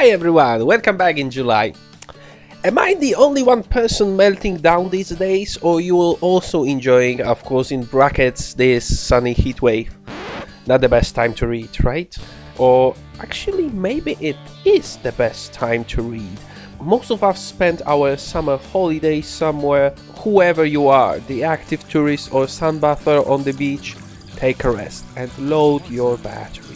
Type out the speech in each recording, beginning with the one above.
Hi everyone, welcome back in July. Am I the only one person melting down these days, or you will also enjoying, of course, in brackets, this sunny heat wave? Not the best time to read, right? Or actually, maybe it is the best time to read. Most of us spend our summer holidays somewhere. Whoever you are, the active tourist or sunbather on the beach, take a rest and load your batteries.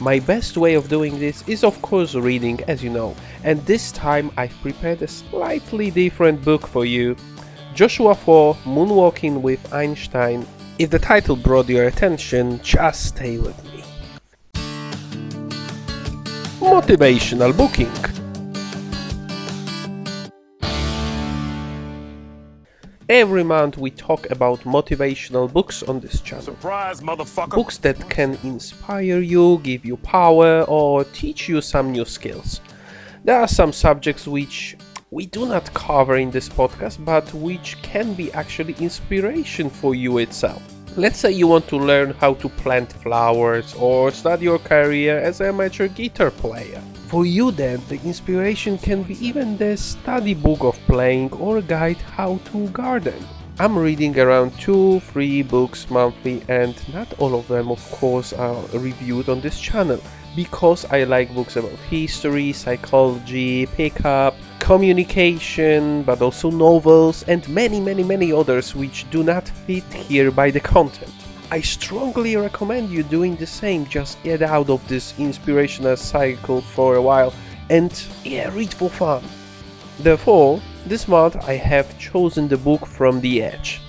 My best way of doing this is, of course, reading, as you know, and this time I've prepared a slightly different book for you Joshua Foer Moonwalking with Einstein. If the title brought your attention, just stay with me. Motivational booking. Every month we talk about motivational books on this channel. Surprise, motherfucker. Books that can inspire you, give you power, or teach you some new skills. There are some subjects which we do not cover in this podcast, but which can be actually inspiration for you itself. Let's say you want to learn how to plant flowers or start your career as an amateur guitar player. For you then, the inspiration can be even the study book of playing or guide how to garden. I'm reading around 2 3 books monthly and not all of them of course are reviewed on this channel because I like books about history, psychology, pickup, communication, but also novels and many many many others which do not fit here by the content. I strongly recommend you doing the same. Just get out of this inspirational cycle for a while and yeah, read for fun. Therefore, this month I have chosen the book From the Edge.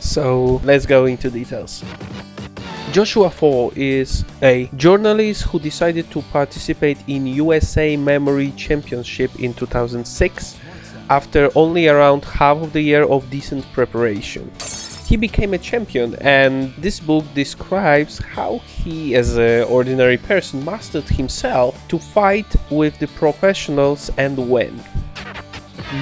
So let's go into details. Joshua Foer is a journalist who decided to participate in USA Memory Championship in 2006 after only around half of the year of decent preparation. He became a champion and this book describes how he as an ordinary person mastered himself to fight with the professionals and win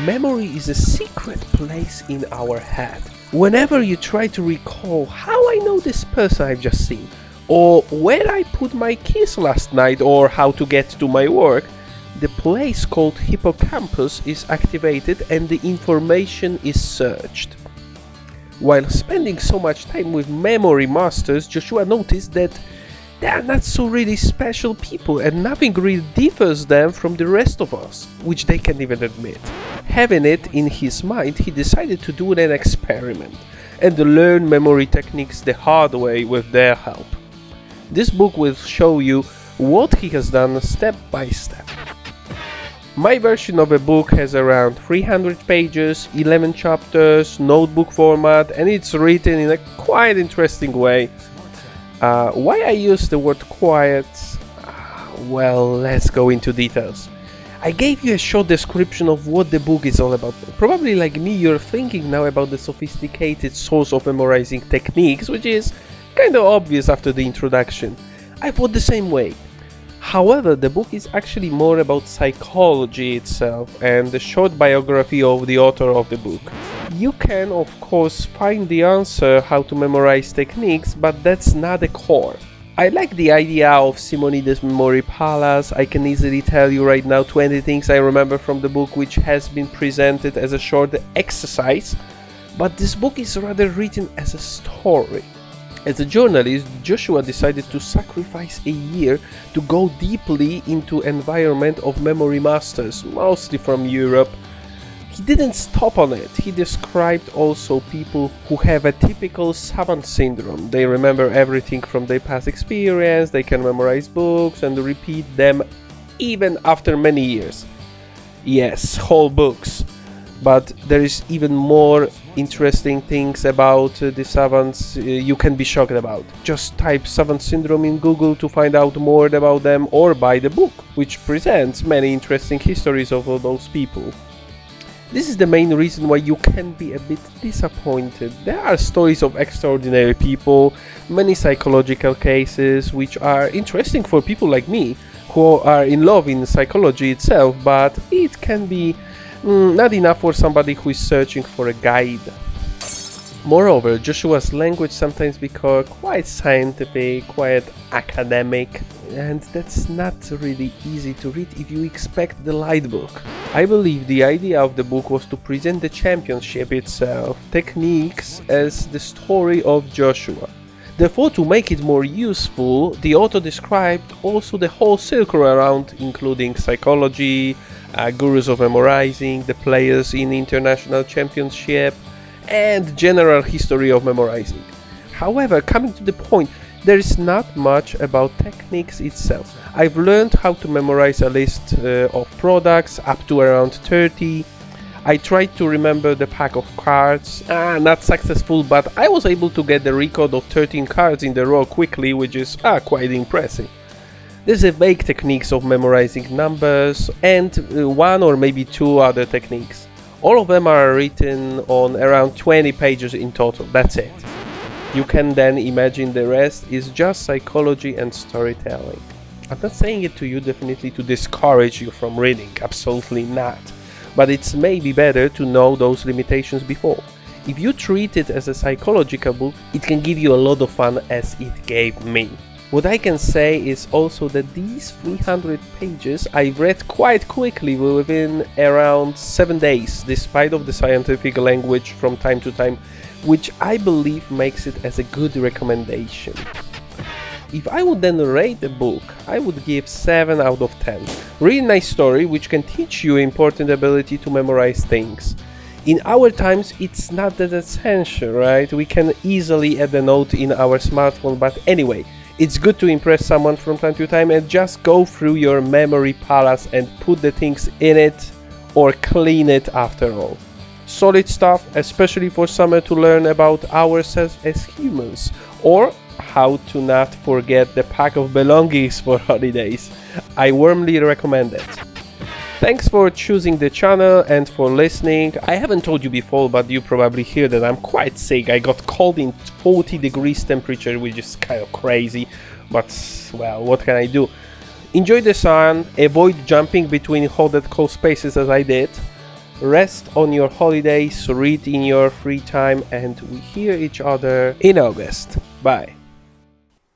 memory is a secret place in our head whenever you try to recall how i know this person i've just seen or where i put my keys last night or how to get to my work the place called hippocampus is activated and the information is searched while spending so much time with memory masters, Joshua noticed that they are not so really special people and nothing really differs them from the rest of us, which they can't even admit. Having it in his mind, he decided to do an experiment and learn memory techniques the hard way with their help. This book will show you what he has done step by step. My version of a book has around 300 pages, 11 chapters, notebook format, and it's written in a quite interesting way. Uh, why I use the word quiet? Uh, well, let's go into details. I gave you a short description of what the book is all about. Probably like me, you're thinking now about the sophisticated source of memorizing techniques, which is kind of obvious after the introduction. I thought the same way. However, the book is actually more about psychology itself and the short biography of the author of the book. You can, of course, find the answer how to memorize techniques, but that's not the core. I like the idea of Simonides Memory Palace. I can easily tell you right now 20 things I remember from the book which has been presented as a short exercise, but this book is rather written as a story. As a journalist, Joshua decided to sacrifice a year to go deeply into environment of memory masters, mostly from Europe. Didn't stop on it. He described also people who have a typical savant syndrome. They remember everything from their past experience, they can memorize books and repeat them even after many years. Yes, whole books but there is even more interesting things about uh, the savants uh, you can be shocked about. Just type savant syndrome in Google to find out more about them or buy the book, which presents many interesting histories of all those people. This is the main reason why you can be a bit disappointed. There are stories of extraordinary people, many psychological cases which are interesting for people like me who are in love in psychology itself, but it can be mm, not enough for somebody who is searching for a guide. Moreover, Joshua's language sometimes becomes quite scientific, quite academic. And that's not really easy to read if you expect the light book. I believe the idea of the book was to present the championship itself, techniques, as the story of Joshua. Therefore, to make it more useful, the author described also the whole circle around, including psychology, uh, gurus of memorizing, the players in international championship, and general history of memorizing. However, coming to the point, there is not much about techniques itself. I've learned how to memorize a list uh, of products up to around 30. I tried to remember the pack of cards, ah, not successful, but I was able to get the record of 13 cards in the row quickly, which is ah, quite impressive. There's a vague techniques of memorizing numbers and uh, one or maybe two other techniques. All of them are written on around 20 pages in total, that's it. You can then imagine the rest is just psychology and storytelling. I'm not saying it to you definitely to discourage you from reading, absolutely not. But it's maybe better to know those limitations before. If you treat it as a psychological book, it can give you a lot of fun as it gave me. What I can say is also that these 300 pages I read quite quickly within around 7 days despite of the scientific language from time to time which I believe makes it as a good recommendation. If I would then rate the book, I would give 7 out of 10. Really nice story which can teach you important ability to memorize things. In our times it's not that essential, right? We can easily add a note in our smartphone, but anyway, it's good to impress someone from time to time and just go through your memory palace and put the things in it or clean it after all. Solid stuff, especially for summer to learn about ourselves as humans or how to not forget the pack of belongings for holidays. I warmly recommend it. Thanks for choosing the channel and for listening. I haven't told you before, but you probably hear that I'm quite sick. I got cold in 40 degrees temperature, which is kind of crazy, but well, what can I do? Enjoy the sun, avoid jumping between hot and cold spaces as I did. Rest on your holidays, read in your free time, and we hear each other in August. Bye.